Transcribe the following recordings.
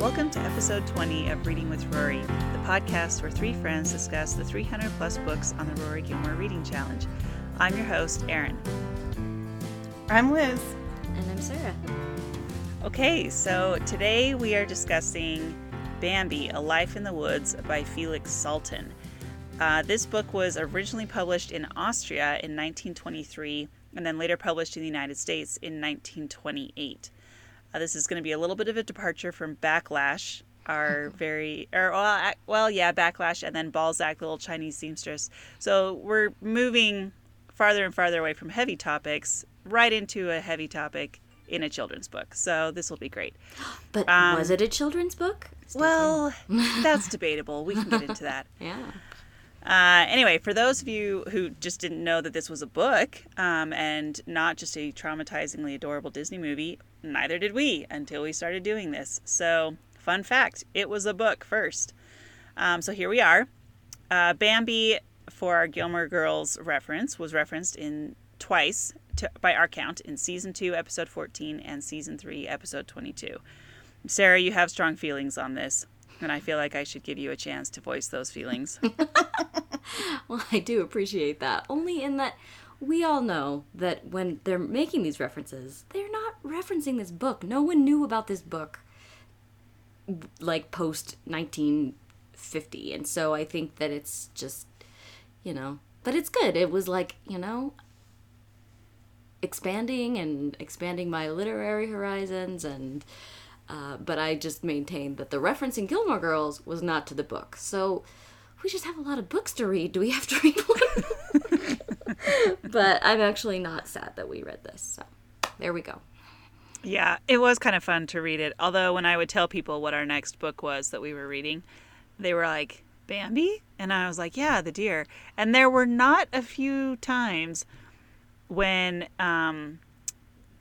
Welcome to episode 20 of Reading with Rory, the podcast where three friends discuss the 300 plus books on the Rory Gilmore Reading Challenge. I'm your host, Erin. I'm Liz. And I'm Sarah. Okay, so today we are discussing Bambi A Life in the Woods by Felix Salten. Uh, this book was originally published in Austria in 1923 and then later published in the United States in 1928. Uh, this is going to be a little bit of a departure from Backlash, our very, or well, well, yeah, Backlash, and then Balzac, the little Chinese seamstress. So we're moving farther and farther away from heavy topics right into a heavy topic in a children's book. So this will be great. But um, was it a children's book? well, that's debatable. We can get into that. yeah. Uh, anyway, for those of you who just didn't know that this was a book um, and not just a traumatizingly adorable Disney movie, neither did we until we started doing this. So, fun fact it was a book first. Um, so, here we are. Uh, Bambi, for our Gilmore Girls reference, was referenced in twice to, by our count in season 2, episode 14, and season 3, episode 22. Sarah, you have strong feelings on this and I feel like I should give you a chance to voice those feelings. well, I do appreciate that. Only in that we all know that when they're making these references, they're not referencing this book. No one knew about this book like post 1950. And so I think that it's just, you know, but it's good. It was like, you know, expanding and expanding my literary horizons and uh, but I just maintained that the reference in Gilmore Girls was not to the book. So we just have a lot of books to read. Do we have to read one? but I'm actually not sad that we read this. So there we go. Yeah, it was kind of fun to read it. Although when I would tell people what our next book was that we were reading, they were like, Bambi? And I was like, yeah, the deer. And there were not a few times when um,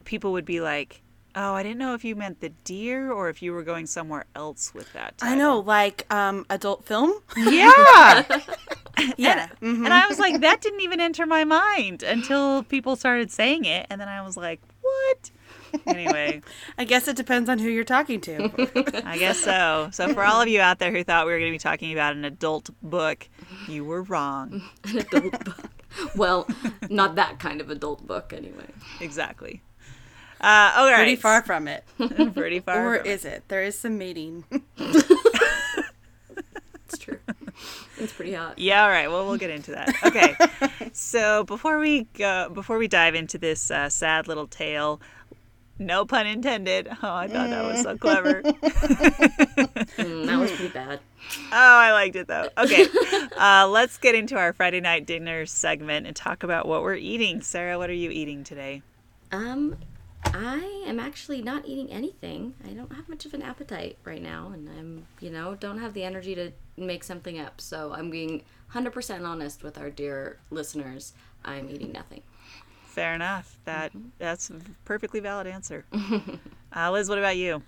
people would be like, Oh, I didn't know if you meant the deer or if you were going somewhere else with that. Title. I know, like um, adult film. Yeah. yeah. And, mm-hmm. and I was like, that didn't even enter my mind until people started saying it, and then I was like, what? Anyway, I guess it depends on who you're talking to. I guess so. So for all of you out there who thought we were going to be talking about an adult book, you were wrong. An adult book. Well, not that kind of adult book, anyway. Exactly. Uh, all right. Pretty far from it. Pretty far. or is it? There is some mating. it's true. It's pretty hot. Yeah. All right. Well, we'll get into that. Okay. so before we go, before we dive into this uh, sad little tale, no pun intended. Oh, I thought that was so clever. mm, that was pretty bad. Oh, I liked it though. Okay, uh, let's get into our Friday night dinner segment and talk about what we're eating. Sarah, what are you eating today? Um, I am actually not eating anything. I don't have much of an appetite right now, and I'm, you know, don't have the energy to make something up. So I'm being 100% honest with our dear listeners. I'm eating nothing. Fair enough. That mm-hmm. that's a perfectly valid answer. uh, Liz, what about you?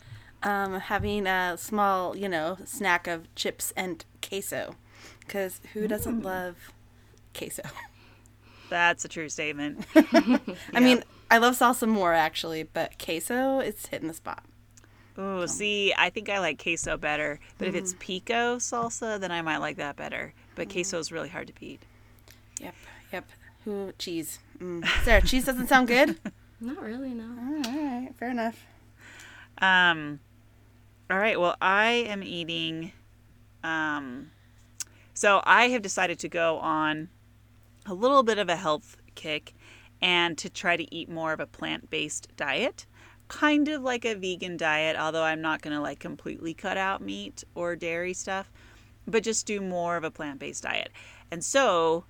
Um, having a small, you know, snack of chips and queso, because who doesn't mm. love queso? That's a true statement. I mean, I love salsa more actually, but queso it's hitting the spot. Oh, see, I think I like queso better. But mm. if it's mm. pico salsa, then I might like that better. But mm. queso is really hard to beat. Yep, yep. Who cheese? Mm. Sarah, cheese doesn't sound good. Not really, no. All right, fair enough. Um, all right. Well, I am eating. Um, so I have decided to go on a little bit of a health kick and to try to eat more of a plant based diet. Kind of like a vegan diet, although I'm not going to like completely cut out meat or dairy stuff, but just do more of a plant based diet. And so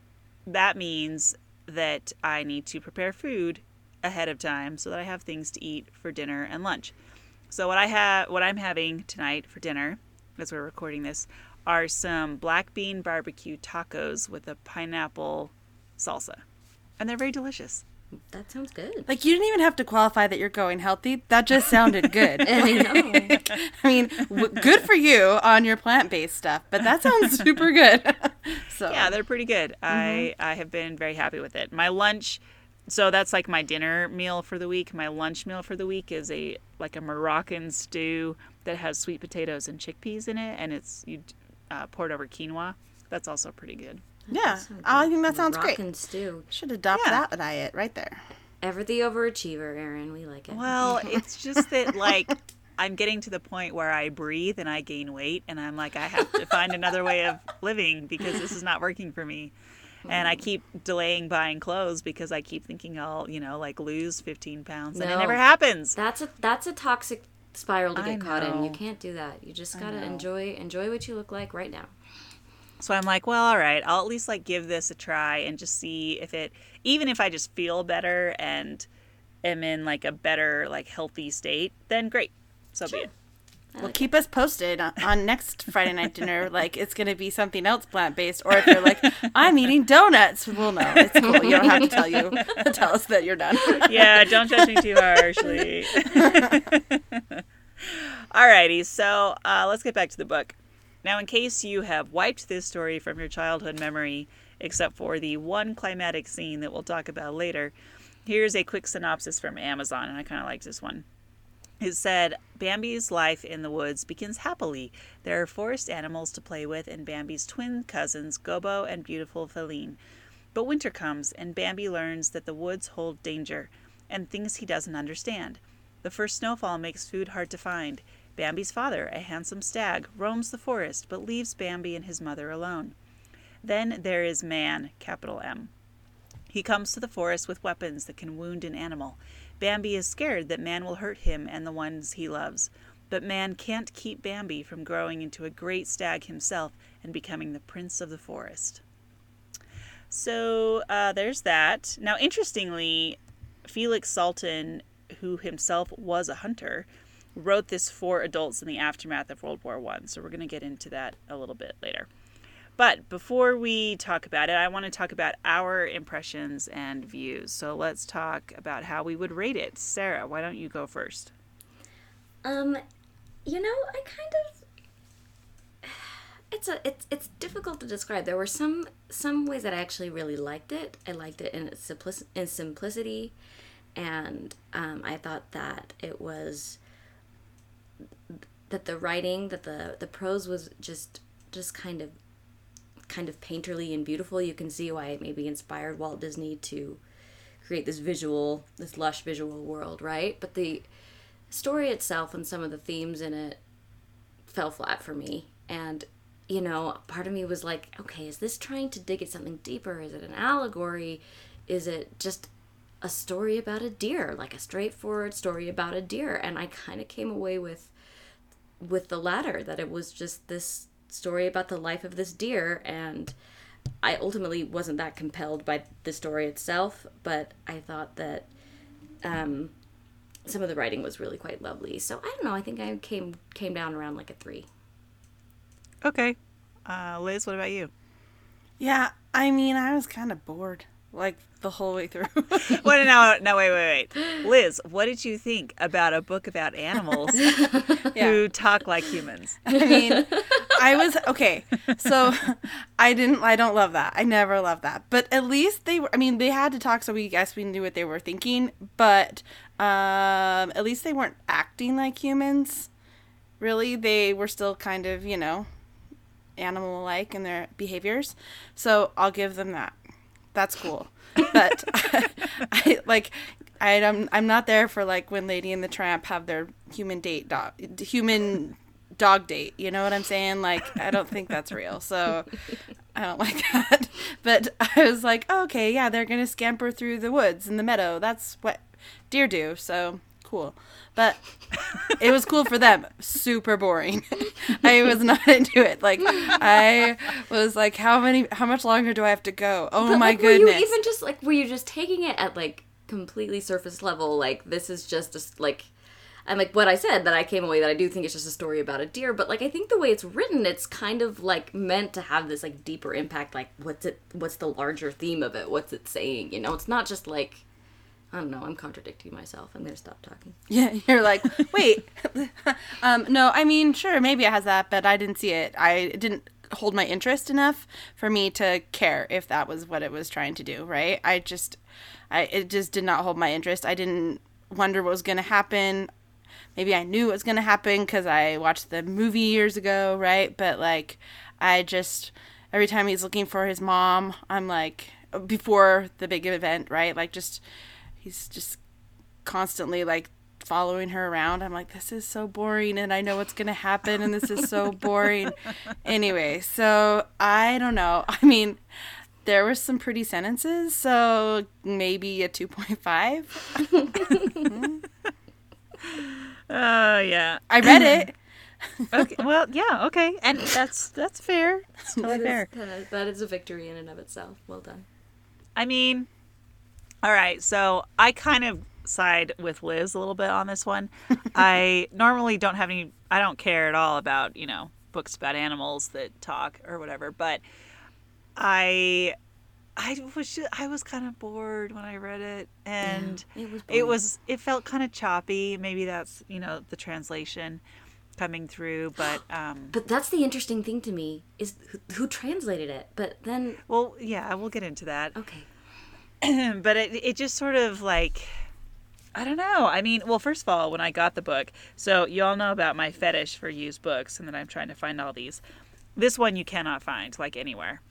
that means that I need to prepare food ahead of time so that I have things to eat for dinner and lunch. So what I have what I'm having tonight for dinner as we're recording this are some black bean barbecue tacos with a pineapple salsa and they're very delicious. That sounds good. Like you didn't even have to qualify that you're going healthy. That just sounded good. I know. I mean, w- good for you on your plant-based stuff, but that sounds super good. so yeah, they're pretty good. Mm-hmm. I I have been very happy with it. My lunch so that's like my dinner meal for the week. My lunch meal for the week is a like a Moroccan stew that has sweet potatoes and chickpeas in it, and it's you uh, poured over quinoa. That's also pretty good. Yeah, I think that sounds great. Moroccan stew. Should adopt Yeah. that diet right there. Ever the overachiever, Erin. We like it. Well, it's just that like I'm getting to the point where I breathe and I gain weight, and I'm like I have to find another way of living because this is not working for me. And I keep delaying buying clothes because I keep thinking I'll, you know, like lose 15 pounds, and it never happens. That's a that's a toxic spiral to get caught in. You can't do that. You just gotta enjoy enjoy what you look like right now. So I'm like, well, all right, I'll at least like give this a try and just see if it, even if I just feel better and am in like a better, like healthy state, then great. So be it. Well, keep us posted on, on next Friday night dinner. Like it's gonna be something else plant based, or if you're like, I'm eating donuts. We'll know. It's cool. You don't have to tell you tell us that you're done. Yeah, don't judge me too harshly. Alrighty, so uh, let's get back to the book. Now, in case you have wiped this story from your childhood memory, except for the one climatic scene that we'll talk about later, here's a quick synopsis from Amazon, and I kind of like this one. It said, Bambi's life in the woods begins happily. There are forest animals to play with and Bambi's twin cousins, Gobo and beautiful Faline. But winter comes, and Bambi learns that the woods hold danger and things he doesn't understand. The first snowfall makes food hard to find. Bambi's father, a handsome stag, roams the forest but leaves Bambi and his mother alone. Then there is Man, capital M. He comes to the forest with weapons that can wound an animal. Bambi is scared that Man will hurt him and the ones he loves. But Man can't keep Bambi from growing into a great stag himself and becoming the prince of the forest. So uh, there's that. Now, interestingly, Felix Salten, who himself was a hunter, wrote this for adults in the aftermath of World War One. So we're going to get into that a little bit later. But before we talk about it, I want to talk about our impressions and views. So let's talk about how we would rate it. Sarah, why don't you go first? Um, you know, I kind of it's a it's it's difficult to describe. There were some some ways that I actually really liked it. I liked it in its simplic- in simplicity, and um, I thought that it was that the writing that the the prose was just just kind of kind of painterly and beautiful. You can see why it maybe inspired Walt Disney to create this visual, this lush visual world, right? But the story itself and some of the themes in it fell flat for me. And, you know, part of me was like, okay, is this trying to dig at something deeper? Is it an allegory? Is it just a story about a deer, like a straightforward story about a deer? And I kind of came away with with the latter that it was just this story about the life of this deer and I ultimately wasn't that compelled by the story itself, but I thought that um, some of the writing was really quite lovely. So I don't know. I think I came came down around like a three. Okay. Uh, Liz, what about you? Yeah, I mean, I was kind of bored like the whole way through. Wait, no, no, wait, wait, wait. Liz, what did you think about a book about animals who talk like humans? I mean, I was okay. So I didn't. I don't love that. I never loved that. But at least they were. I mean, they had to talk, so we guess we knew what they were thinking. But um, at least they weren't acting like humans. Really, they were still kind of, you know, animal-like in their behaviors. So I'll give them that. That's cool. But I, like. I, I'm I'm not there for like when Lady and the Tramp have their human date dog human dog date. You know what I'm saying? Like I don't think that's real. So I don't like that. But I was like, oh, okay, yeah, they're gonna scamper through the woods and the meadow. That's what deer do. So cool. But it was cool for them. Super boring. I was not into it. Like I was like, how many? How much longer do I have to go? Oh But, my like, goodness. Were you even just like were you just taking it at like completely surface level? Like this is just a, like. And like what I said, that I came away that I do think it's just a story about a deer, but like I think the way it's written, it's kind of like meant to have this like deeper impact. Like what's it? What's the larger theme of it? What's it saying? You know, it's not just like I don't know. I'm contradicting myself. I'm gonna stop talking. Yeah, you're like, wait. um, no, I mean, sure, maybe it has that, but I didn't see it. I didn't hold my interest enough for me to care if that was what it was trying to do, right? I just I it just did not hold my interest. I didn't wonder what was to happen. Maybe I knew it was to happen cuz I watched the movie years ago, right? But like I just every time he's looking for his mom, I'm like before the big event, right? Like just he's just constantly like following her around. I'm like, this is so boring, and I know what's gonna happen, and this is so boring. anyway, so I don't know. I mean, there were some pretty sentences, so maybe a 2.5. Oh yeah. I read it. Okay. Well, yeah. Okay, and that's that's fair. That's totally fair. That is, that is a victory in and of itself. Well done. I mean, all right. So I kind of side with Liz a little bit on this one. I normally don't have any. I don't care at all about you know books about animals that talk or whatever. But I, I was just, I was kind of bored when I read it, and Yeah, it was it was it felt kind of choppy. Maybe that's you know the translation coming through, but um. But that's the interesting thing to me is who, who translated it. But then, Well, yeah, we'll get into that. okay, but it it just sort of like I don't know. I mean, well, first of all, when I got the book, so you all know about my fetish for used books, and that I'm trying to find all these. This one you cannot find like anywhere,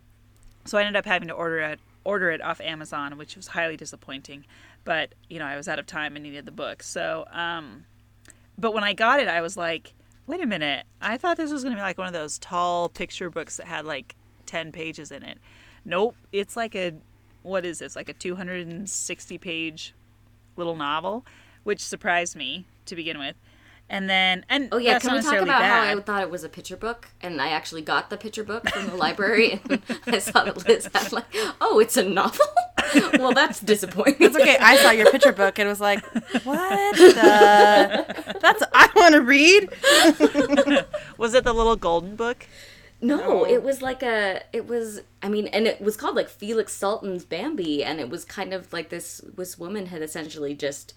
so I ended up having to order it order it off Amazon, which was highly disappointing. But you know, I was out of time and needed the book, so um, but when I got it, I was like, wait a minute, I thought this was gonna be like one of those tall picture books that had like ten pages in it. Nope, it's like a what is this like a 260 page little novel which surprised me to begin with and then and oh yeah, that's can we talk about bad. how I thought it was a picture book, and I actually got the picture book from the library, and I saw that Liz had like, oh, it's a novel. well, that's disappointing. It's okay. I saw your picture book and was like, what the? That's I want to read. was it the little golden book No, it was like a. It was. I mean, and it was called like Felix Salten's Bambi, and it was kind of like this. This woman had essentially just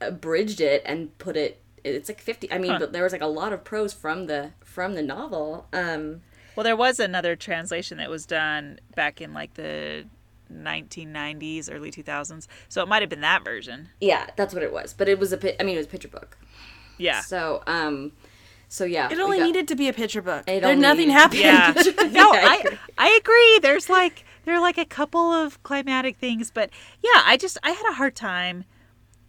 abridged it and put it. It's like fifty. I mean, but there was like a lot of prose from the from the novel. Um, well there was another translation that was done back in like the 1990s early 2000s so it might have been that version yeah, that's what it was. But it was a. I mean, it was a picture book. yeah So, um, so yeah, It only got- needed to be a picture book. It There only nothing needed to be- happened. yeah. no I I, agree. I agree. There's like there are like a couple of climatic things but yeah i just i had a hard time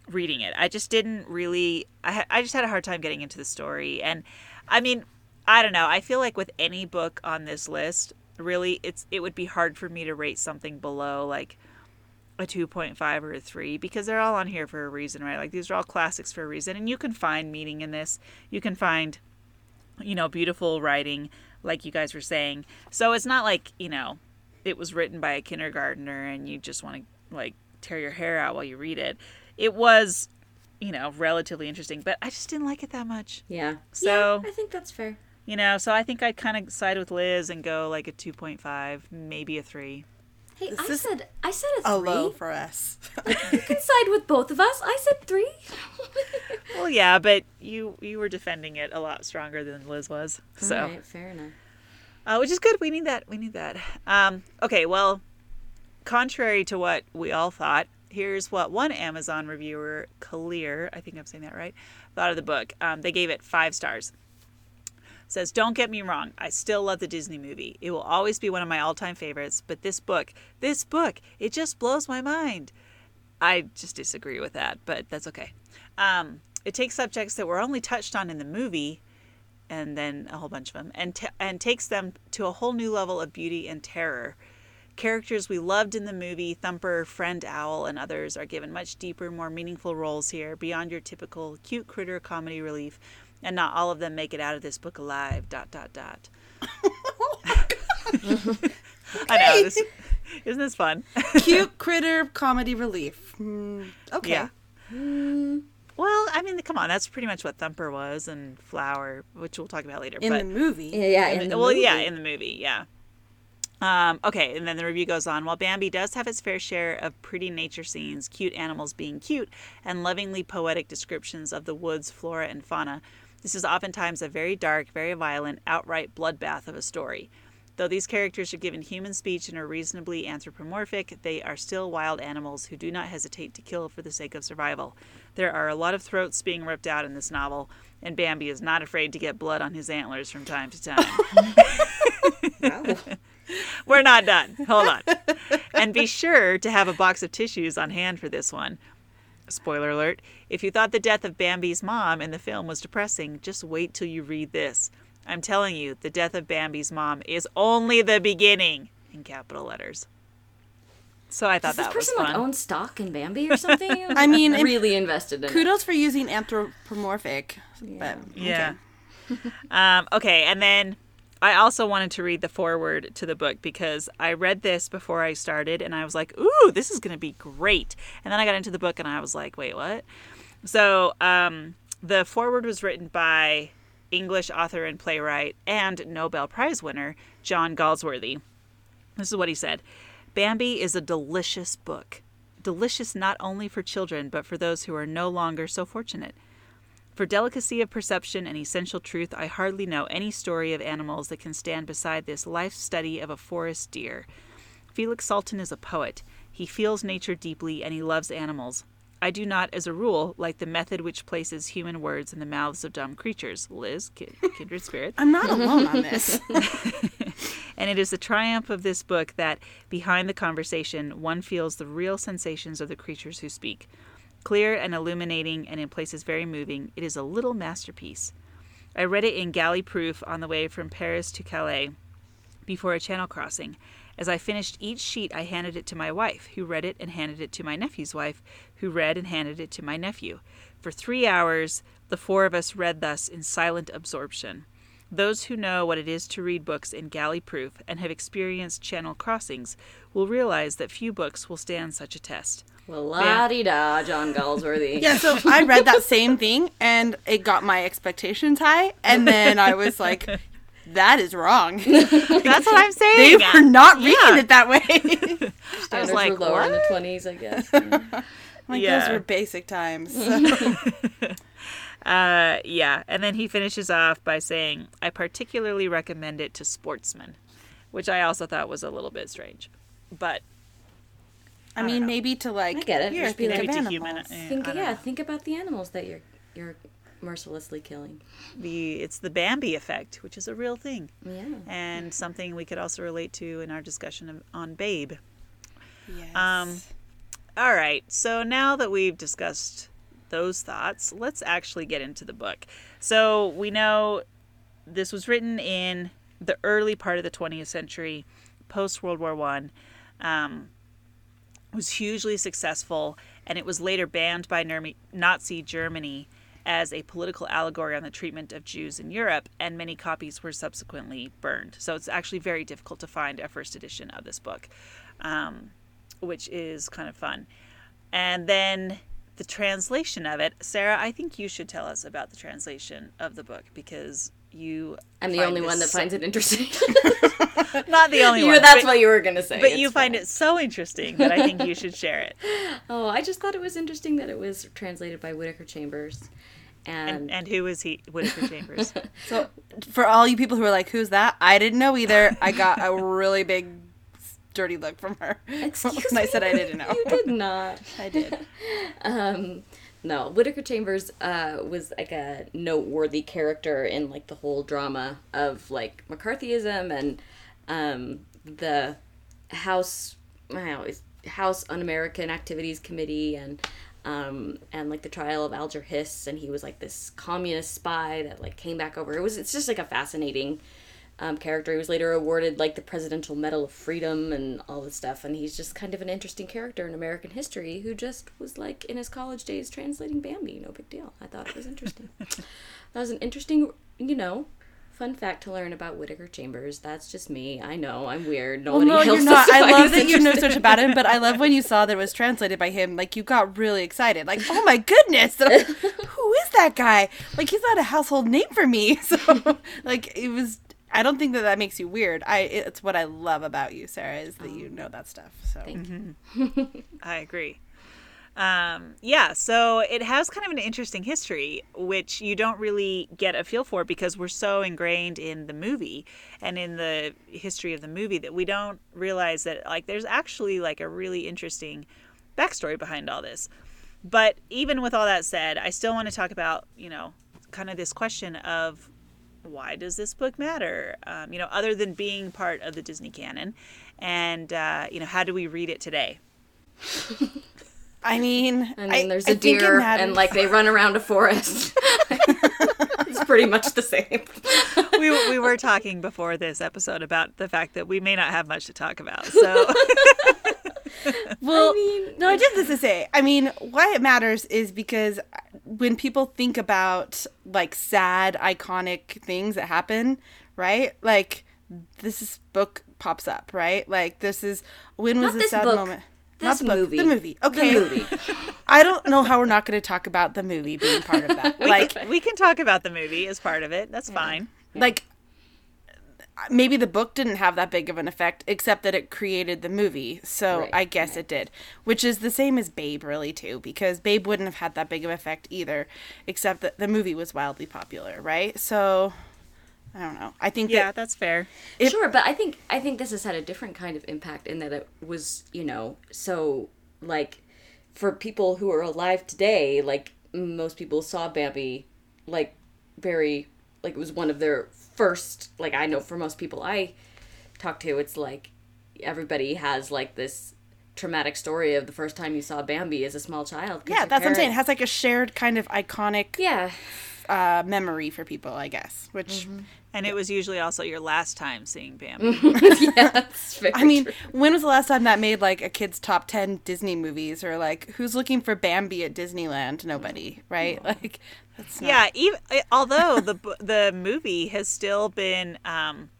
reading it. I just didn't really i, I just had a hard time getting into the story. And i mean i don't know. I feel like with any book on this list really it's it would be hard for me to rate something below like a 2.5 or a 3 because they're all on here for a reason right? Like these are all classics for a reason. And you can find meaning in this. You can find you know, beautiful writing, like you guys were saying. So it's not like, you know, it was written by a kindergartner and you just want to, like, tear your hair out while you read it. It was, you know, relatively interesting, but I just didn't like it that much. Yeah. So- yeah, I think that's fair. You know, so I think I'd kind of side with Liz and go like a 2.5, maybe a 3. Hey, This I said I said a three. A low for us. You can side with both of us. I said three. Well, yeah, but you you were defending it a lot stronger than Liz was. So, All right, fair enough. uh, which is good. We need that. We need that. Um, okay, well, contrary to what we all thought, here's what one Amazon reviewer, Clear, I think I'm saying that right, thought of the book. Um, they gave it five stars. Says, don't get me wrong, I still love the Disney movie. It will always be one of my all time favorites, but this book, this book, it just blows my mind. I just disagree with that, but that's okay. Um, it takes subjects that were only touched on in the movie and then a whole bunch of them, and t- and takes them to a whole new level of beauty and terror. Characters we loved in the movie, Thumper, Friend Owl, and others, are given much deeper, more meaningful roles here, beyond your typical cute critter comedy relief, and not all of them make it out of this book alive. Dot dot dot. I know. This, isn't this fun? Cute critter comedy relief. Hmm, okay. Yeah. Well, I mean, come on, that's pretty much what Thumper was, and Flower, which we'll talk about later. In but the movie. Yeah, yeah. in in the- the well, movie. yeah, in the movie, yeah. Um, okay, and then the review goes on. While Bambi does have its fair share of pretty nature scenes, cute animals being cute, and lovingly poetic descriptions of the woods, flora, and fauna, This is oftentimes a very dark, very violent, outright bloodbath of a story. Though these characters are given human speech and are reasonably anthropomorphic, they are still wild animals who do not hesitate to kill for the sake of survival. There are a lot of throats being ripped out in this novel, and Bambi is not afraid to get blood on his antlers from time to time. Wow. We're not done. Hold on. And be sure to have a box of tissues on hand for this one. Spoiler alert if you thought the death of Bambi's mom in the film was depressing, just wait till you read this. I'm telling you, the death of Bambi's mom is only the beginning in capital letters. So I thought Does this that was person like fun. own stock in Bambi or something? I mean, really invested in it. Kudos for using anthropomorphic. But Yeah. um, okay, and then I also wanted to read the foreword to the book because I read this before I started and I was like, ooh, this is going to be great. And then I got into the book and I was like, wait, what? So um, the foreword was written by English author and playwright and Nobel Prize winner John Galsworthy. This is what he said Bambi is a delicious book. Delicious not only for children, but for those who are no longer so fortunate. For delicacy of perception and essential truth, I hardly know any story of animals that can stand beside this life study of a forest deer. Felix Salten is a poet. He feels nature deeply and he loves animals. I do not, as a rule, like the method which places human words in the mouths of dumb creatures. Liz, ki- kindred spirit. I'm not alone on this. And it is the triumph of this book that, behind the conversation, one feels the real sensations of the creatures who speak. Clear and illuminating, and in places very moving, it is a little masterpiece. I read it in galley proof on the way from Paris to Calais before a channel crossing. As I finished each sheet, I handed it to my wife, who read it and handed it to my nephew's wife, who read and handed it to my nephew. For three hours, the four of us read thus in silent absorption. Those who know what it is to read books in galley proof and have experienced channel crossings will realize that few books will stand such a test. Well, la di da, John Galsworthy. Yeah, so I read that same thing and it got my expectations high, and then I was like, "That is wrong." That's what I'm saying. They saying. were not reading Yeah. it that way. I was Standards like, were lower in the twenties, I guess. Yeah. like Yeah. those were basic times. Uh, yeah, and then he finishes off by saying, "I particularly recommend it to sportsmen," which I also thought was a little bit strange, but I mean, maybe to like I get it. Here, Just be think like- of Maybe to animals. human- think, I don't yeah, think about the animals that you're you're mercilessly killing. the it's the Bambi effect, which is a real thing Yeah. and something we could also relate to in our discussion of, on Babe. Yes. Um, All right, so now that we've discussed those thoughts, let's actually get into the book. So we know this was written in the early part of the 20th century, post World War One. Um, was hugely successful, and it was later banned by Nazi Germany as a political allegory on the treatment of Jews in Europe, and many copies were subsequently burned. So it's actually very difficult to find a first edition of this book, um, which is kind of fun. And then the translation of it, Sarah, I think you should tell us about the translation of the book because you. I'm the only one that so- finds it interesting. Not the only you, one. that's but, what you were gonna say. But It's you find it so interesting that I think you should share it. Oh, I just thought it was interesting that it was translated by Whittaker Chambers, and, And, and who is he? Whittaker Chambers. So, for all you people who are like, "Who's that?" I didn't know either. I got a really big, dirty look from her Excuse when I said I didn't know. you did not. I did. Um, no, Whittaker Chambers uh, was like a noteworthy character in like the whole drama of like McCarthyism and um, the House, know, House Un-American Activities Committee and um, and like the trial of Alger Hiss, and he was like this communist spy that like came back over. It was it's just like a fascinating um, character. He was later awarded like the Presidential Medal of Freedom and all this stuff. And he's just kind of an interesting character in American history who just was like in his college days translating Bambi. No big deal. I thought it was interesting. that was an interesting, you know, fun fact to learn about Whittaker Chambers. That's just me. I know I'm weird. Well, Nobody no, else you're not. I love that you know such about him, but I love when you saw that it was translated by him. Like you got really excited. Like, oh my goodness, like, who is that guy? Like he's not a household name for me. So, like it was. I don't think that that makes you weird. I. It's what I love about you, Sarah, is that you know that stuff. So Thank you. I agree. Um, yeah, so it has kind of an interesting history, which you don't really get a feel for because we're so ingrained in the movie and in the history of the movie that we don't realize that like there's actually like a really interesting backstory behind all this. But even with all that said, I still want to talk about you know kind of this question of why does this book matter? Um, you know, other than being part of the Disney canon, and uh, you know, how do we read it today? I mean, I mean, there's I a think it deer, and like they run around a forest. it's pretty much the same. we, we were talking before this episode about the fact that we may not have much to talk about. So Well, mean- no, I just this to say. I mean, why it matters is because when people think about like sad, iconic things that happen, right? Like this is, book pops up, right? Like this is when was Not the this sad book. moment? This the book, movie. The movie. Okay. The movie. I don't know how we're not going to talk about the movie being part of that. like, we can talk about the movie as part of it. That's fine. like maybe the book didn't have that big of an effect except that it created the movie. So Right, i guess it did. Which is the same as babe really too because babe wouldn't have had that big of effect either except that the movie was wildly popular right? So i don't know. I think Yeah, that that's fair. If- sure, but I think I think this has had a different kind of impact in that it was, you know, so like for people who are alive today, like most people saw Bambi like very like it was one of their first like I know for most people I talk to it's like everybody has like this traumatic story of the first time you saw Bambi as a small child yeah that's what i'm saying it has like a shared kind of iconic Yeah. uh, memory for people i guess which And it was usually also your last time seeing Bambi. yeah, that's very I mean, true. when was the last time that made like a kid's top 10 Disney movies or like who's looking for Bambi at Disneyland? Nobody, right? Like that's not, yeah, even although the the movie has still been um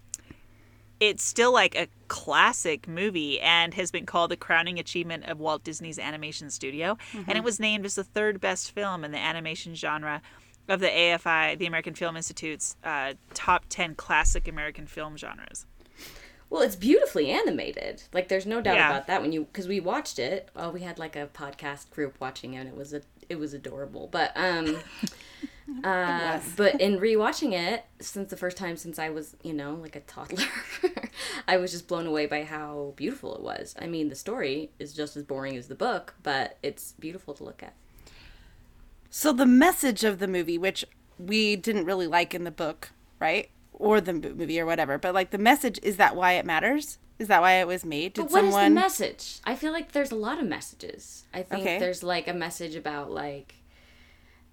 it's still like a classic movie and has been called the crowning achievement of Walt Disney's animation studio and it was named as the third best film in the animation genre of the AFI, the American Film Institute's uh, top 10 classic American film genres. Well, it's beautifully animated. Like, there's no doubt Yeah. about that. When you, because we watched it. Oh, we had like a podcast group watching it. and It was a, it was adorable. But um, uh, but in rewatching it, since the first time since I was, you know, like a toddler, I was just blown away by how beautiful it was. I mean, the story is just as boring as the book, but it's beautiful to look at. So the message of the movie, which we didn't really like in the book, right? Or the movie or whatever, but like the message is that why it matters? Is that why it was made? Did But what is someone the message? I feel like there's a lot of messages. I think Okay. there's like a message about like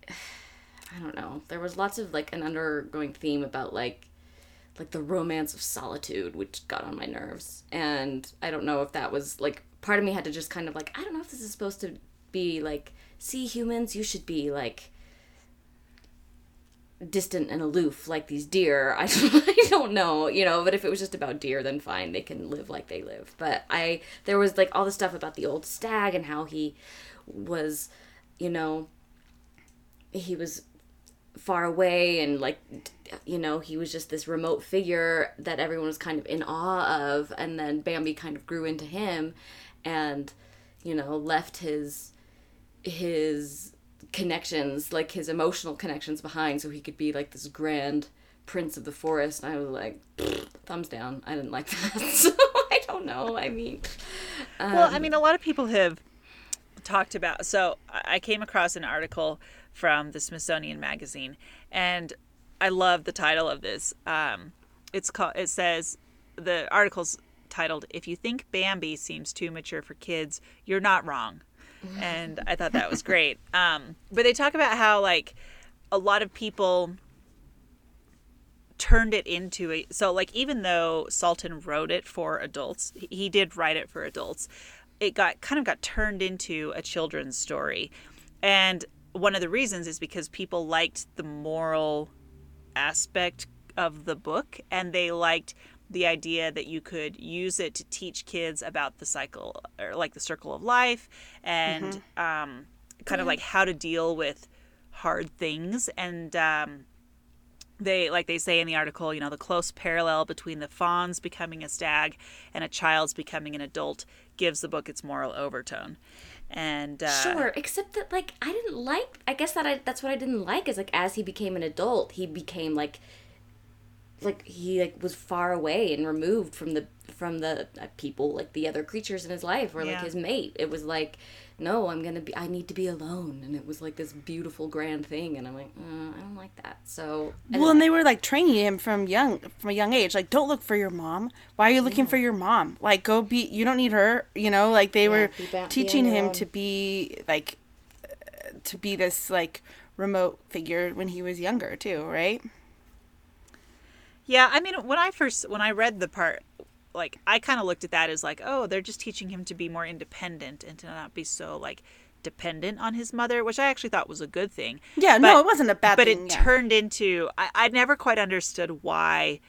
I don't know. There was lots of like an undergoing theme about like like the romance of solitude, which got on my nerves. And I don't know if that was like part of me had to just kind of like I don't know if this is supposed to be like see humans, you should be like distant and aloof like these deer. I don't, I don't know, you know, but if it was just about deer then fine, they can live like they live. But I there was like all the stuff about the old stag and how he was, you know, he was far away and like you know, he was just this remote figure that everyone was kind of in awe of and then Bambi kind of grew into him and you know, left his his connections, like his emotional connections behind, so he could be like this grand prince of the forest. And I was like, thumbs down. I didn't like that. So I don't know. I mean, Well, I mean, a lot of people have talked about. So I I came across an article from the Smithsonian Magazine, and I love the title of this. Um, it's called. It says the article's titled "If you think Bambi seems too mature for kids, you're not wrong." And I thought that was great. Um, but they talk about how like a lot of people turned it into a so like even though Salten wrote it for adults, he- he did write it for adults. It got kind of got turned into a children's story. And one of the reasons is because people liked the moral aspect of the book and they liked the idea that you could use it to teach kids about the cycle or like the circle of life and um, kind of like how to deal with hard things. And um, they like they say in the article you know the close parallel between the fawn's becoming a stag and a child's becoming an adult gives the book its moral overtone. And uh, Sure, except that like I didn't like. I guess that I that's what I didn't like is like as he became an adult, he became like like he like was far away and removed from the from the uh, people like the other creatures in his life or like his mate. It was like no, I'm gonna be. I need to be alone, and it was like this beautiful grand thing, and I'm like, uh, I don't like that. So Well, and they were like training him from young from a young age. Like, don't look for your mom. Why are you looking for your mom? Like, go be. You don't need her. You know, like they were ba- teaching him to be like uh, to be this like remote figure when he was younger too, right? Yeah, I mean, when I first when I read the part, like I kind of looked at that as like, oh, they're just teaching him to be more independent and to not be so like dependent on his mother, which I actually thought was a good thing. Yeah, no, it wasn't a bad But thing. it yeah. turned into I, I never quite understood why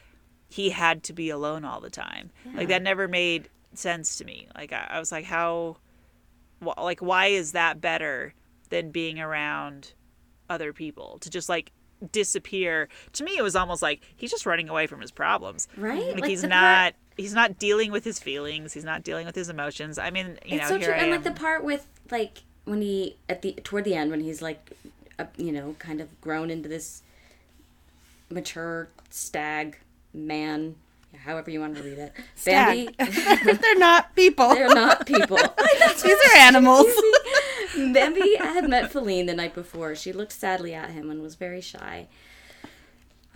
he had to be alone all the time. Like that never made sense to me. Like I, I was like, how, wh- like why is that better than being around other people to just like disappear? To me, it was almost like he's just running away from his problems. right, Like, he's the not. part- he's not dealing with his feelings. He's not dealing with his emotions. I mean, you it's know, so here true, I and am. like the part with like when he at the toward the end when he's like, uh, you know, kind of grown into this mature stag man, however you want to read it. Stag. Bambi, They're not people. they're not people. These are animals. Bambi had met Faline the night before. She looked sadly at him and was very shy.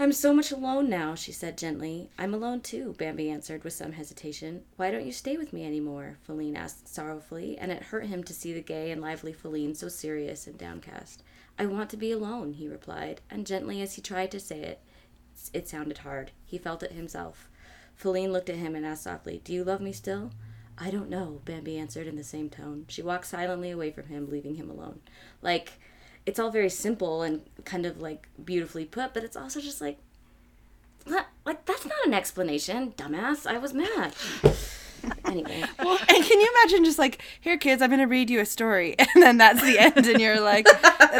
I'm so much alone now, she said gently. I'm alone too, Bambi answered with some hesitation. Why don't you stay with me anymore? Faline asked sorrowfully, and it hurt him to see the gay and lively Faline so serious and downcast. I want to be alone, he replied, and gently as he tried to say it, it sounded hard. He felt it himself. Faline looked at him and asked softly, Do you love me still? I don't know, Bambi answered in the same tone. She walked silently away from him, leaving him alone. Like, it's all very simple and kind of like beautifully put, but it's also just like, what? Like, that's not an explanation, dumbass. I was mad. anyway, Well, and can you imagine just like, here, kids, I'm going to read you a story. And then that's the end. And you're like,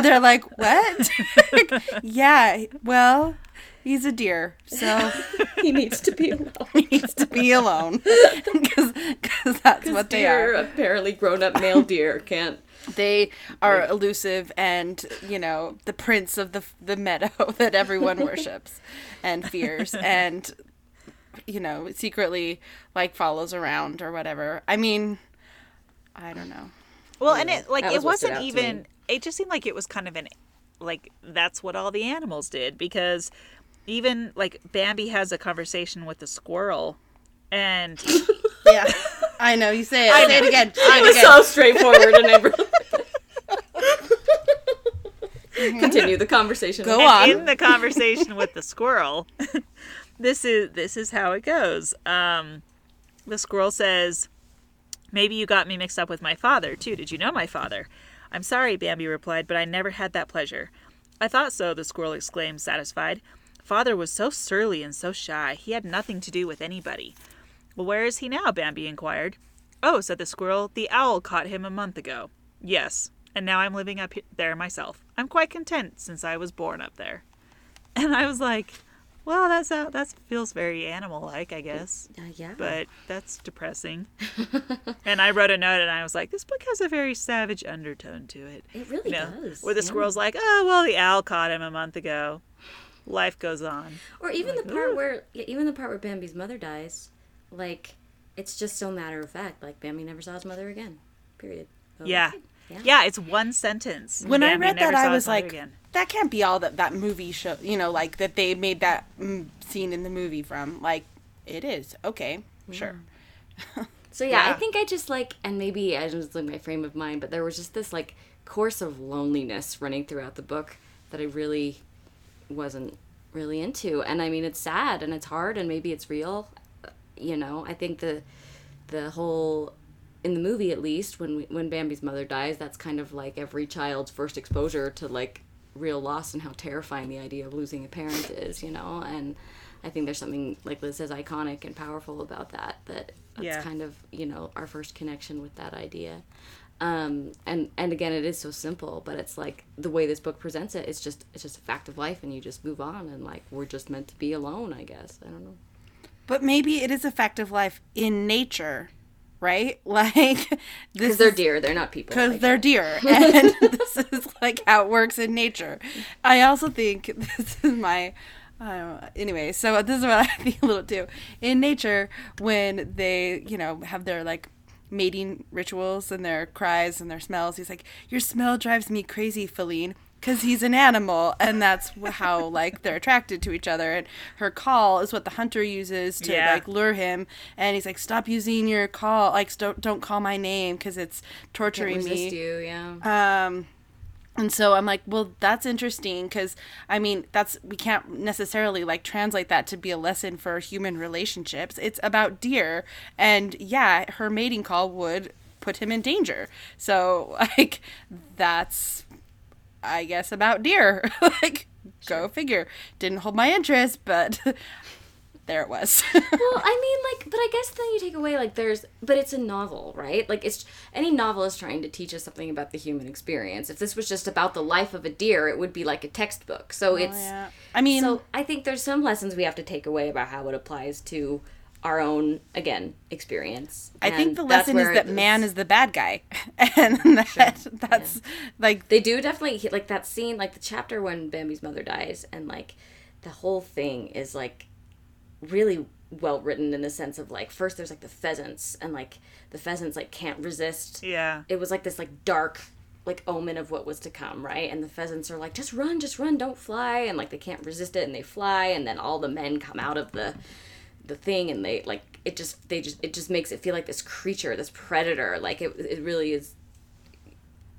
they're like, what? yeah, well, he's a deer. So he needs to be alone. he needs to be alone. Because that's what they are. apparently grown up male deer, can't. They are elusive and, you know, the prince of the, the meadow that everyone worships and fears. And, you know, secretly, like, follows around or whatever. I mean, I don't know. Well, and it like That it was what stood wasn't out to me. even. It just seemed like it was kind of an like that's what all the animals did because even like Bambi has a conversation with the squirrel, and Yeah, I know. You say it. I say it again. Say It it was again. so straightforward and never. Continue the conversation. Go and on. in the conversation with the squirrel, this is this is how it goes. Um, the squirrel says, "Maybe you got me mixed up with my father too. Did you know my father?" "I'm sorry," Bambi replied, "but I never had that pleasure." "I thought so," the squirrel exclaimed, satisfied. "Father was so surly and so shy. He had nothing to do with anybody." "Well, where is he now?" Bambi inquired. "Oh," said the squirrel, "the owl caught him a month ago." "Yes, and now I'm living up there myself. I'm quite content since I was born up there." And I was like, "Well, that's that that feels very animal-like, I guess." Uh, yeah. But that's depressing. and I wrote a note and I was like, "This book has a very savage undertone to it." it really You know, does. where the yeah. squirrel's like, "Oh, well, the owl caught him a month ago. Life goes on." Or even the part where, yeah, even the part where Bambi's mother dies, like, it's just so matter of fact. Like Bambi never saw his mother again. Period. Oh, Yeah. okay. Yeah. Yeah, it's one sentence. when I read that, I was like, again. that can't be all that that movie show. You know, like that they made that mm, scene in the movie from. Like, it is okay, sure. So yeah, Yeah. I think I just like, and maybe I was like my frame of mind, but there was just this like course of loneliness running throughout the book that I really wasn't really into. And I mean, it's sad and it's hard, and maybe it's real. You know, I think the the whole in the movie at least when we, when Bambi's mother dies, that's kind of like every child's first exposure to like real loss and how terrifying the idea of losing a parent is. You know, and I think there's something like Liz says iconic and powerful about that. That that's Yeah. kind of you know our first connection with that idea. Um, and and again, it is so simple, but it's like the way this book presents it. It's just it's just a fact of life, and you just move on, and like we're just meant to be alone. I guess I don't know. But maybe it is a fact of life in nature right? Like Because they're deer, they're not people. because Like, they're deer and this is like how it works in nature i also think this is my I. Anyway, so this is what I think a little too. In nature, when they, you know, have their like mating rituals and their cries and their smells, he's like, "Your smell drives me crazy, Faline," because he's an animal, and that's how like they're attracted to each other. And her call is what the hunter uses to Yeah. like lure him, and he's like, "Stop using your call, like don't don't call my name because it's torturing me." you, yeah. Um, and so I'm like, well, that's interesting because I mean, that's we can't necessarily like translate that to be a lesson for human relationships. It's about deer, and yeah, her mating call would put him in danger. So like, that's I guess about deer. like, go figure. Didn't hold my interest, but there it was. well, I mean, like, but I guess then you take away like there's, but it's a novel, right? Like, it's any novel is trying to teach us something about the human experience. If this was just about the life of a deer, it would be like a textbook. So oh, it's, Oh, yeah. I mean, so I think there's some lessons we have to take away about how it applies to our own again experience. I think the lesson is that man is the bad guy, and that that's like they do definitely like that scene like the chapter when bambi's mother dies and like the whole thing is like really well written in the sense of like first there's like the pheasants and like the pheasants like can't resist. Yeah. it was like this like dark like omen of what was to come right? And the pheasants are like just run just run don't fly. And like they can't resist it and they fly. And then all the men come out of the the thing and they like it just they just it just makes it feel like this creature this predator like it, it really is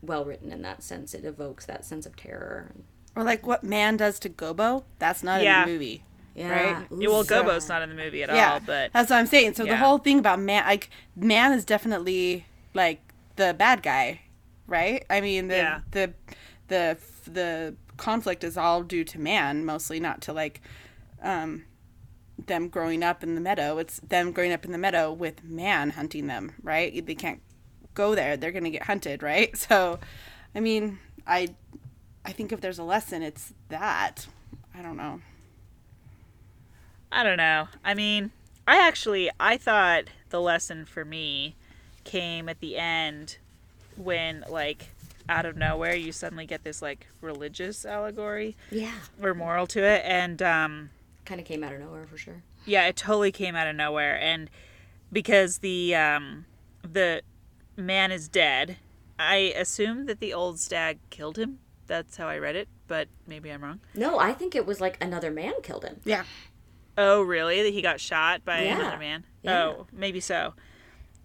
well written in that sense it evokes that sense of terror or like what man does to Gobo. That's not Yeah. in the movie. yeah Right? Yeah, well, Oof. Gobo's not in the movie at Yeah, all, but that's what I'm saying. So the whole thing about man, like man, is definitely like the bad guy, right? I mean, the Yeah. the the the conflict is all due to man, mostly not to like um them growing up in the meadow. It's them growing up in the meadow with man hunting them, right? They can't go there; they're gonna get hunted, right? So, I mean, I I think if there's a lesson, it's that. I don't know. I don't know. I mean, I actually I thought the lesson for me came at the end when like out of nowhere you suddenly get this like religious allegory yeah or moral to it and um kind of came out of nowhere for sure yeah it totally came out of nowhere and because the um the man is dead i assume that the old stag killed him that's how i read it but maybe i'm wrong no i think it was like another man killed him Yeah. Oh, really? That he got shot by Yeah. another man? Yeah. Oh, maybe so.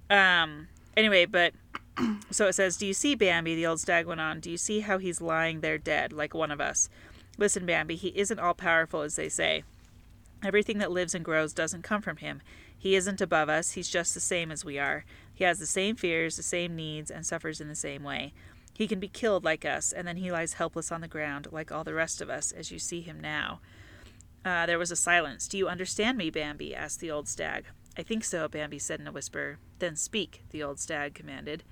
Um. Anyway, but so it says, "Do you see Bambi?" The old stag went on. "Do you see how he's lying there dead, like one of us? Listen, Bambi. He isn't all powerful as they say. Everything that lives and grows doesn't come from him. He isn't above us. He's just the same as we are. He has the same fears, the same needs, and suffers in the same way." He can be killed like us, and then he lies helpless on the ground, like all the rest of us, as you see him now. Uh, there was a silence. Do you understand me, Bambi? asked the old stag. I think so, Bambi said in a whisper. Then speak, the old stag commanded.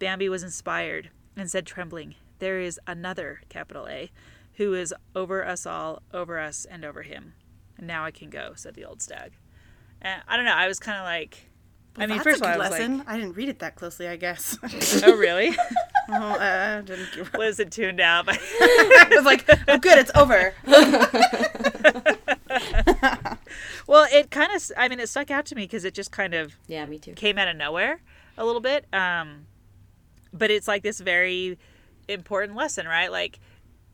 Bambi was inspired and said, trembling, There is another, capital A, who is over us all, over us, and over him. And now I can go, said the old stag. And I don't know, I was kind of like, I mean, That's first a of all, good I was lesson. I didn't read it that closely, I guess. oh, really? oh, uh, didn't give Liz had tuned out. But I was like, oh, good, it's over. well, it kind of, I mean, it stuck out to me because it just kind of yeah me too came out of nowhere a little bit. Um, but it's like this very important lesson, right? Like,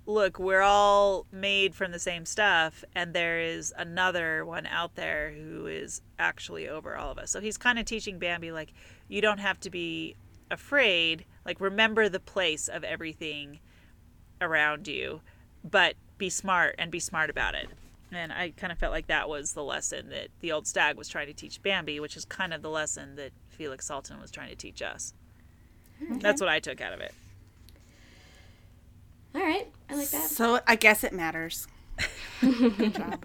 look, we're all made from the same stuff, and there is another one out there who is actually over all of us. So he's kind of teaching Bambi, like, you don't have to be afraid. Like, remember the place of everything around you, but be smart and be smart about it. And I kind of felt like that was the lesson that the old stag was trying to teach Bambi, which is kind of the lesson that Felix Salten was trying to teach us. That's what I took out of it. All right i like that So I guess it matters. Good job.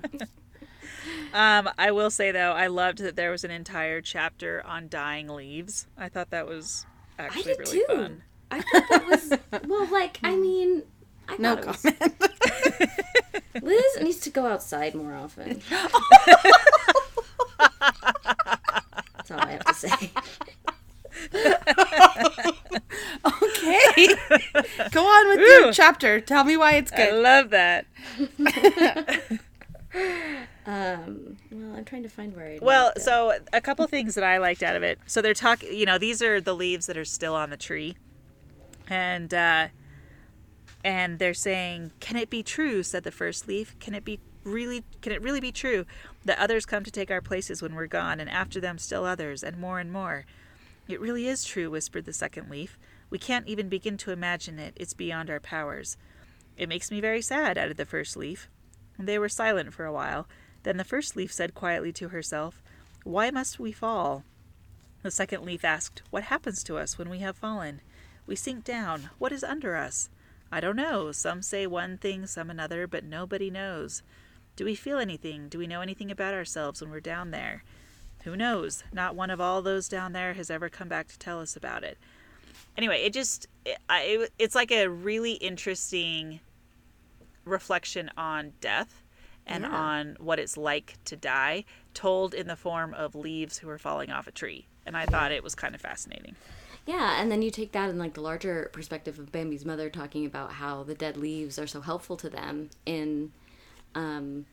Um, I will say though, I loved that there was an entire chapter on dying leaves. I thought that was i actually did really too fun. i thought that was well like i mean I No thought it was- Liz needs to go outside more often. That's all I have to say. Go on with your chapter. Tell me why it's good. I love that. Um, well, I'm trying to find where I. Well, so a couple things that I liked out of it. So they're talking, you know, these are the leaves that are still on the tree, and uh, and they're saying, "Can it be true?" Said the first leaf. "Can it be really? Can it really be true that others come to take our places when we're gone, and after them still others, and more and more?" "It really is true," whispered the second leaf. "We can't even begin to imagine it. It's beyond our powers." "It makes me very sad," added the first leaf. They were silent for a while. Then the first leaf said quietly to herself, Why must we fall? The second leaf asked, What happens to us when we have fallen? We sink down. What is under us? I don't know. Some say one thing, some another, but nobody knows. Do we feel anything? Do we know anything about ourselves when we're down there? Who knows? Not one of all those down there has ever come back to tell us about it. Anyway, it just it, I, it, it's like a really interesting reflection on death and Yeah. on what it's like to die, told in the form of leaves who are falling off a tree. And I thought it was kind of fascinating. Yeah, and then you take that in like the larger perspective of Bambi's mother talking about how the dead leaves are so helpful to them in, um,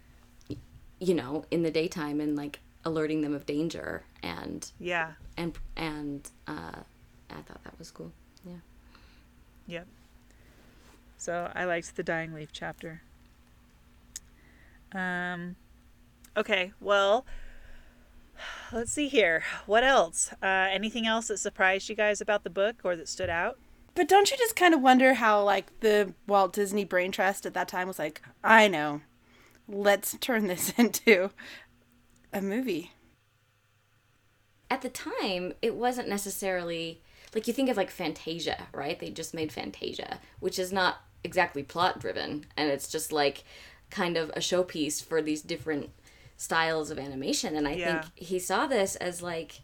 you know, in the daytime and like alerting them of danger and Yeah. and and uh, I thought that was cool. Yeah. Yep. So I liked the dying leaf chapter. Um, okay, well, let's see here. What else? Uh, anything else that surprised you guys about the book or that stood out? But don't you just kind of wonder how, like, the Walt Disney Brain Trust at that time was like, I know, let's turn this into a movie. At the time, it wasn't necessarily like you think of like Fantasia, right? They just made Fantasia, which is not exactly plot driven, and it's just like kind of a showpiece for these different styles of animation. And I Yeah. think he saw this as like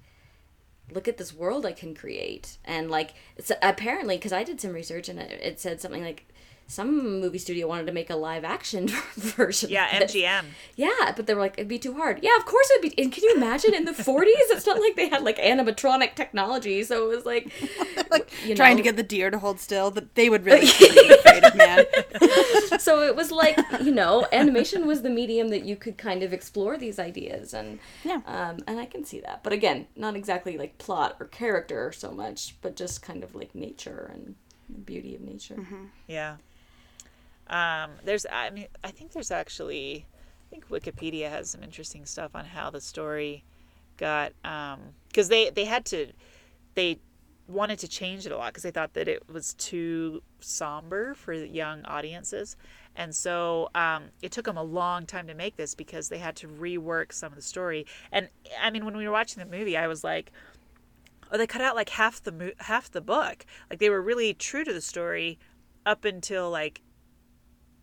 look at this world I can create. And like, it's apparently, because I did some research and it, it said something like some movie studio wanted to make a live action version. Yeah, of. MGM. Yeah, but they were like, it'd be too hard. Yeah, of course it would be. And can you imagine in the 40s? It's not like they had like animatronic technology. So it was like, Like, you trying know? to get the deer to hold still, that they would really be afraid of man. so it was like, you know, animation was the medium that you could kind of explore these ideas. And, Yeah. um, and I can see that. But again, not exactly like plot or character so much, but just kind of like nature and the beauty of nature. Yeah. Um, there's, I mean, I think there's actually, I think Wikipedia has some interesting stuff on how the story got, because they they had to, they wanted to change it a lot because they thought that it was too somber for young audiences, and so um, it took them a long time to make this because they had to rework some of the story. And I mean, when we were watching the movie, I was like, oh, they cut out like half the mo- half the book. Like they were really true to the story up until like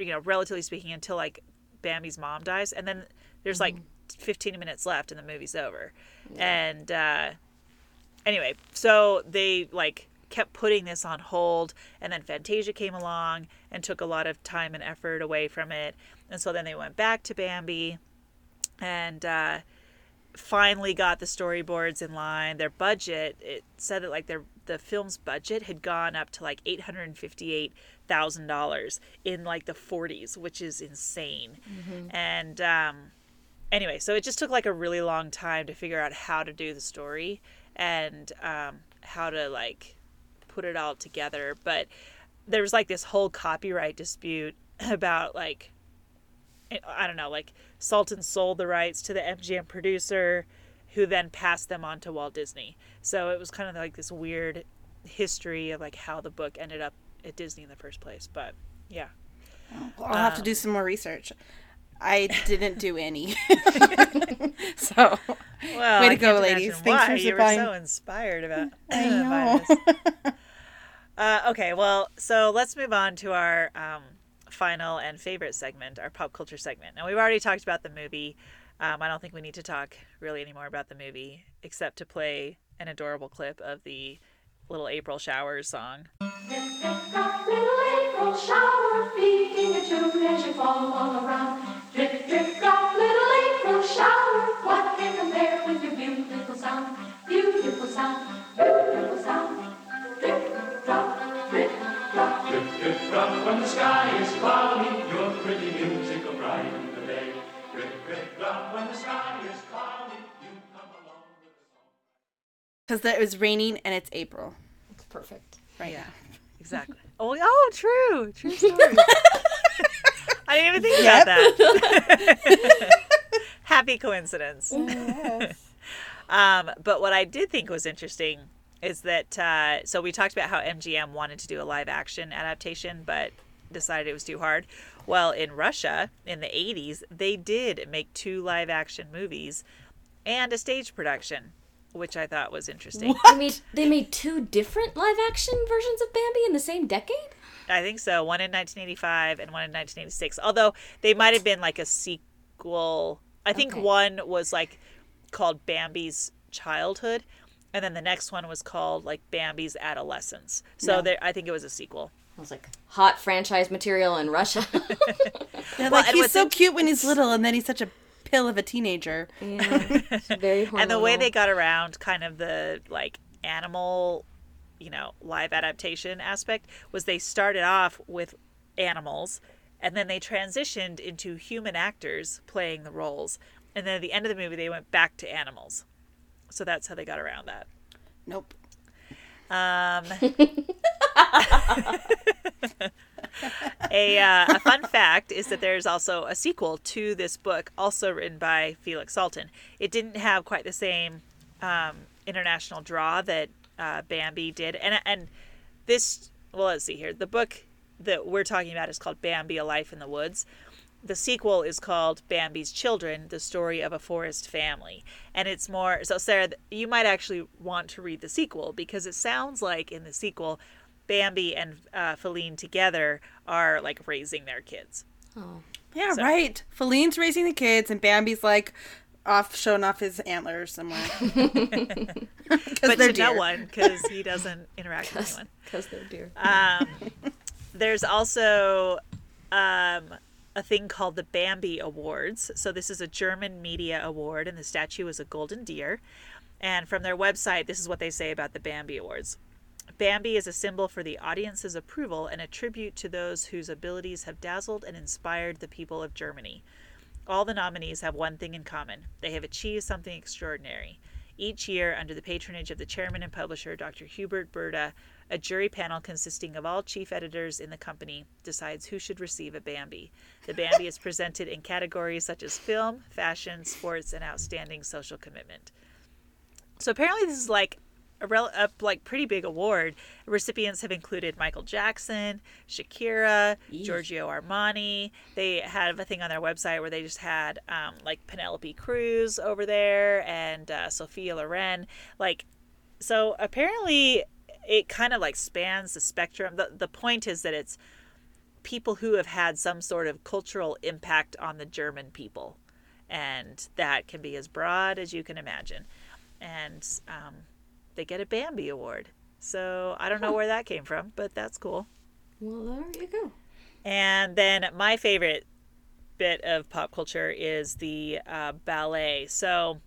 you know, relatively speaking, until like Bambi's mom dies, and then there's like 15 minutes left, and the movie's over. And uh, anyway, so they like kept putting this on hold, and then Fantasia came along and took a lot of time and effort away from it, and so then they went back to Bambi, and uh, finally got the storyboards in line. Their budget, it said that like their the film's budget had gone up to like eight hundred and fifty eight thousand dollars in like the forties, which is insane. And um, anyway, so it just took like a really long time to figure out how to do the story and um, how to like put it all together. But there was like this whole copyright dispute about like I don't know, like Salten sold the rights to the MGM producer, who then passed them on to Walt Disney. So it was kind of like this weird history of like how the book ended up at Disney in the first place. But yeah, Well, I'll have to Um, do some more research. I didn't do any. so, well, Way to go, ladies. Thanks why for you were so inspired about. I know. Uh, okay, well, so let's move on to our um, final and favorite segment, our pop culture segment. Now, we've already talked about the movie. Um, I don't think we need to talk really anymore about the movie, except to play an adorable clip of the little April Showers song. Drip, drip, drop, little April shower. What can compare with your beautiful sound? Beautiful sound, beautiful sound. drum from the sky is cloudy, your pretty music will brighten the day. Rip, rip, drum when the sky is cloudy, you come along with the song. Because it was raining and it's April. It's perfect. Right. Yeah. Exactly. Oh, oh, true. True story. I didn't even think yep. about that. Happy coincidence. Yes. Um, but what I did think was interesting is that uh, so we talked about how MGM wanted to do a live action adaptation, but decided it was too hard. Well, in Russia in the 80s, they did make two live action movies and a stage production, which I thought was interesting. They made they made two different live action versions of Bambi in the same decade. I think so. One in 1985 and one in 1986. Although they might have been like a sequel. I think Okay. one was like called Bambi's childhood, and then the next one was called like Bambi's adolescence. So Yeah. there, I think it was a sequel. I was like, hot franchise material in Russia. Yeah, Well, like he's so in- cute when he's little, and then he's such a pill of a teenager. yeah, very hormonal. And the way they got around kind of the like animal, you know, live adaptation aspect was they started off with animals and then they transitioned into human actors playing the roles. And then at the end of the movie they went back to animals. So that's how they got around that. Nope. Um, a, uh, a fun fact is that there's also a sequel to this book, also written by Felix Salten. It didn't have quite the same um, international draw that uh, Bambi did, and and this well, let's see here. The book that we're talking about is called Bambi: A Life in the Woods. The sequel is called Bambi's Children: The Story of a Forest Family, and it's more so. Sarah, you might actually want to read the sequel because it sounds like in the sequel, Bambi and uh, Faline together are like raising their kids. Oh, Yeah, So- right. Faline's raising the kids, and Bambi's like off showing off his antlers somewhere. But they're to no one because he doesn't interact with anyone. because they're deer. Um, there's also um, a thing called the Bambi Awards. So this is a German media award, and the statue is a golden deer. And from their website, this is what they say about the Bambi Awards. Bambi is a symbol for the audience's approval and a tribute to those whose abilities have dazzled and inspired the people of Germany. All the nominees have one thing in common they have achieved something extraordinary. Each year, under the patronage of the chairman and publisher, Dr. Hubert Burda, a jury panel consisting of all chief editors in the company decides who should receive a Bambi. The Bambi is presented in categories such as film, fashion, sports, and outstanding social commitment. So apparently, this is like a, rel- a like pretty big award. Recipients have included Michael Jackson, Shakira, Giorgio Armani. They have a thing on their website where they just had um, like Penelope Cruz over there and uh, Sophia Loren. Like, so apparently, it kind of like spans the spectrum. The the point is that it's people who have had some sort of cultural impact on the German people, and that can be as broad as you can imagine. And um, they get a Bambi award. So I don't know where that came from, but that's cool. Well, there you go. And then my favorite bit of pop culture is the uh, ballet. So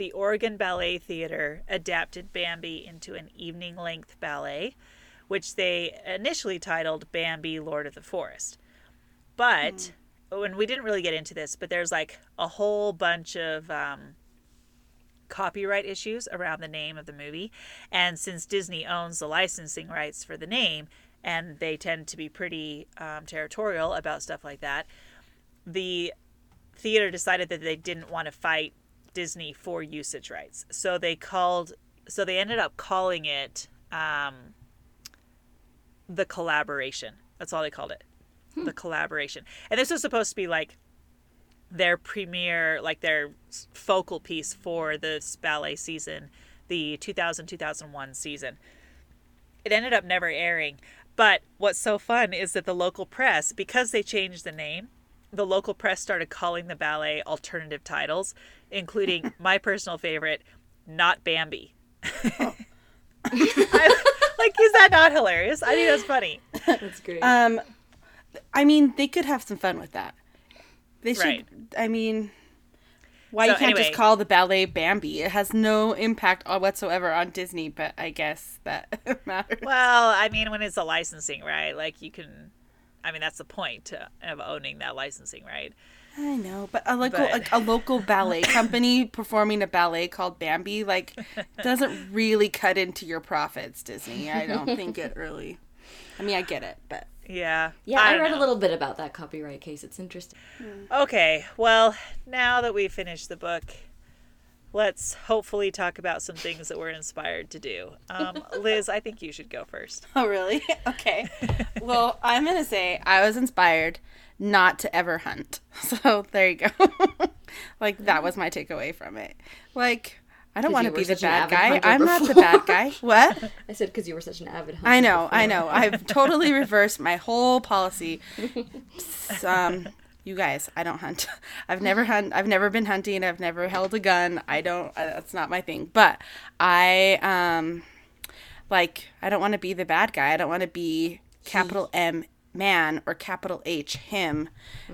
the Oregon Ballet Theater adapted Bambi into an evening length ballet, which they initially titled Bambi Lord of the Forest. But when we didn't really get into this, but there's like a whole bunch of um, copyright issues around the name of the movie. And since Disney owns the licensing rights for the name, and they tend to be pretty um, territorial about stuff like that, the theater decided that they didn't want to fight Disney for usage rights. So they called, so they ended up calling it um, the collaboration. That's all they called it. The collaboration. And this was supposed to be like their premiere, like their focal piece for this ballet season, the 2000 2001 season. It ended up never airing. But what's so fun is that the local press, because they changed the name, the local press started calling the ballet alternative titles, including my personal favorite, Not Bambi. I- like, is that not hilarious? I think that's funny. That's great. Um, I mean, they could have some fun with that. They should. Right. I mean, why So you can't anyway- just call the ballet Bambi? It has no impact whatsoever on Disney, but I guess that matters. Well, I mean, when it's a licensing, right? Like, you can, I mean, that's the point of owning that licensing, right? I know, but a local But- like a local ballet company performing a ballet called Bambi like doesn't really cut into your profits, Disney. I don't think it really. I mean, I get it, but Yeah. Yeah, I, don't read know. a little bit about that copyright case. It's interesting. Okay, well, now that we've finished the book, let's hopefully talk about some things that we're inspired to do. Um, Liz, I think you should go first. oh really? Okay. well, I'm gonna say I was inspired not to ever hunt. So there you go. like that was my takeaway from it. Like I don't want to be the bad guy. I'm not the bad guy. What? I said because you were such an avid hunter. I know, I know. I've totally reversed my whole policy. Um, you guys, I don't hunt. I've never hunt. I've never been hunting. I've never held a gun. I don't. Uh, that's not my thing. But I um, like I don't want to be the bad guy. I don't want to be capital M man or capital H him.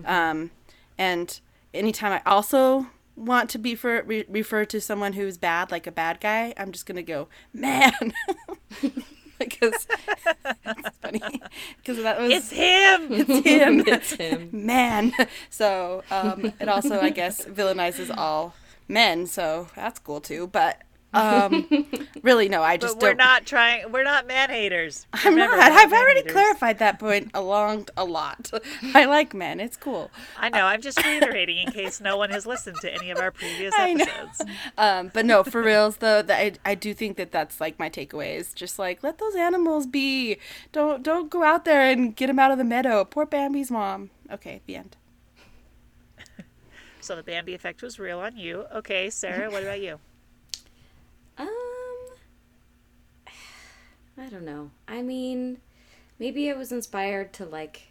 Um, and anytime I also want to be for re- refer to someone who's bad, like a bad guy, I'm just gonna go man. because it's funny because that was It's him! it's him It's him. man so um it also i guess villainizes all men so that's cool too but um really no i just But we're don't not trying, we're not man haters. i'm Remember, not i've already haters. clarified that point along a lot i like men it's cool I know, I'm just reiterating in case no one has listened to any of our previous I know. episodes. um but no for reals though that I, I do think that that's like my takeaway is just like let those animals be don't don't go out there and get them out of the meadow poor bambi's mom okay the end So the Bambi effect was real on you. Okay, Sarah, what about you? Um, I don't know. I mean, maybe I was inspired to like.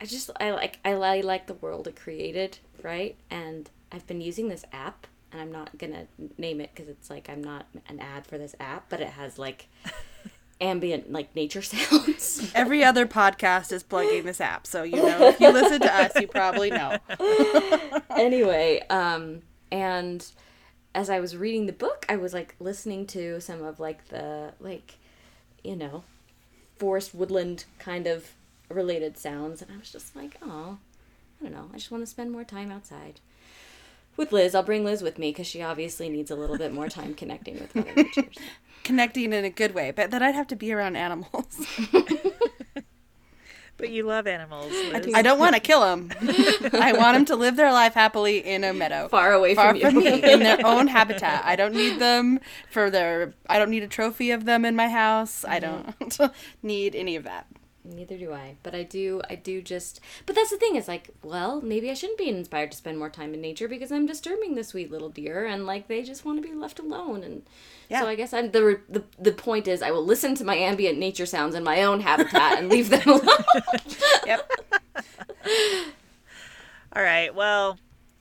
I just I like I, like the world it created, right? And I've been using this app, and I'm not gonna name it because it's like I'm not an ad for this app, but it has like ambient like nature sounds. Every other podcast is plugging this app, so you know if you listen to us, you probably know. anyway, um, and as I was reading the book, I was like listening to some of like the like, you know, forest woodland kind of related sounds, and I was just like, oh, I don't know, I just want to spend more time outside. With Liz, I'll bring Liz with me because she obviously needs a little bit more time connecting with Mother Nature. Connecting in a good way, but then I'd have to be around animals. But you love animals. Liz. I don't want to kill them. I want them to live their life happily in a meadow, Far away far from from you. me, in their own habitat. I don't need them for their. I don't need a trophy of them in my house. I mm-hmm. don't need any of that. Neither do I. But I do I do just but that's the thing, is like, well, maybe I shouldn't be inspired to spend more time in nature because I'm disturbing the sweet little deer and like they just want to be left alone and Yeah. so I guess I'm the, the the point is I will listen to my ambient nature sounds in my own habitat and leave them alone. Yep. All right. Well,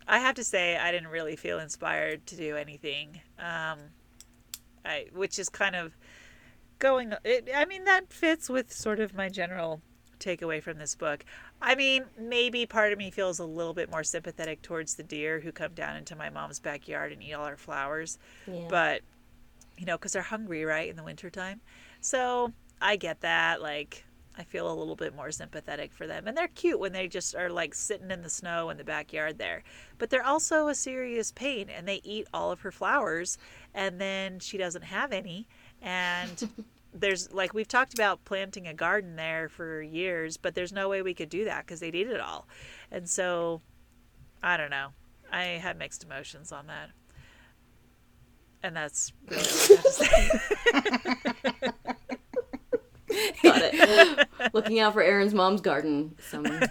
I have to say I didn't really feel inspired to do anything, um, I, which is kind of going. It, I mean, that fits with sort of my general takeaway from this book. I mean, maybe part of me feels a little bit more sympathetic towards the deer who come down into my mom's backyard and eat all our flowers, Yeah. but you know, because they're hungry, right, in the wintertime. So I get that. Like, I feel a little bit more sympathetic for them. And they're cute when they just are like sitting in the snow in the backyard there. But they're also a serious pain and they eat all of her flowers and then she doesn't have any. And there's like, we've talked about planting a garden there for years, but there's no way we could do that because they'd eat it all. And so, I don't know. I had mixed emotions on that. And that's really all I have to say. Got it. Looking out for Erin's mom's garden. Some uh,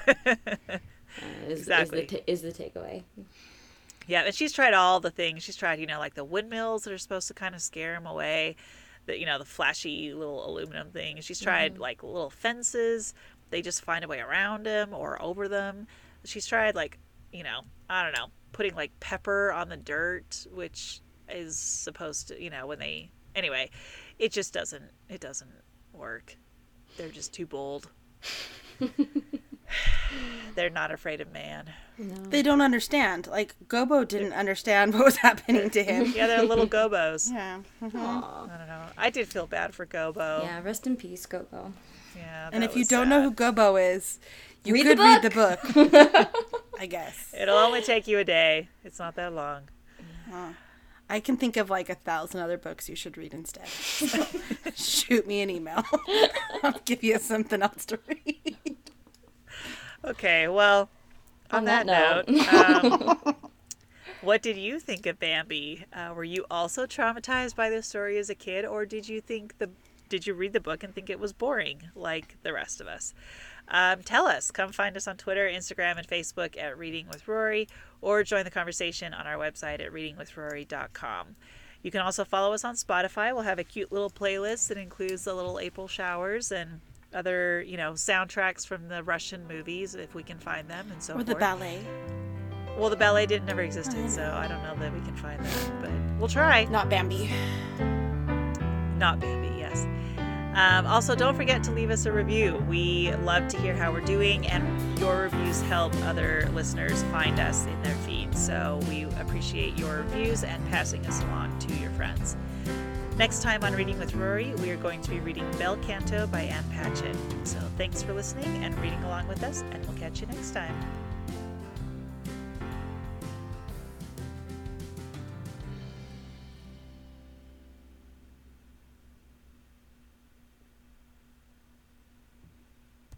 is, Exactly. is the ta- is the takeaway. Yeah, and she's tried all the things. She's tried, you know, like the windmills that are supposed to kind of scare him away. The, you know, the flashy little aluminum thing. She's mm-hmm. tried like little fences. They just find a way around them or over them. She's tried like, you know, I don't know, putting like pepper on the dirt, which is supposed to, you know, when they anyway, it just doesn't it doesn't work. They're just too bold. They're not afraid of man. They don't understand. Like Gobo didn't understand what was happening to him. Yeah, they're little gobos. Yeah. mhm. Aw. I don't know. I did feel bad for Gobo. Yeah, rest in peace, Coco. Yeah. And that if you don't know who sad. Gobo is, You Read could the read the book. I guess. It'll only take you a day. It's not that long. I can think of like a thousand other books you should read instead. So, shoot me an email. I'll give you something else to read. Okay, well, on, On that, that note, um, what did you think of Bambi? Uh, were you also traumatized by the story as a kid, or did you think the did you read the book and think it was boring like the rest of us? Um, tell us. Come find us on Twitter, Instagram, and Facebook at Reading with Rory, or join the conversation on our website at readingwithrory.com. You can also follow us on Spotify. We'll have a cute little playlist that includes the little April showers and other, you know, soundtracks from the Russian movies if we can find them and so Or forth. the ballet. Well, the ballet didn't never existed, so I don't know that we can find that, but we'll try. Not Bambi. Not Bambi, yes. Um, also, don't forget to leave us a review. We love to hear how we're doing, and your reviews help other listeners find us in their feed. So we appreciate your reviews and passing us along to your friends. Next time on Reading with Rory, we are going to be reading Bel Canto by Ann Patchett. So thanks for listening and reading along with us, and we'll catch you next time.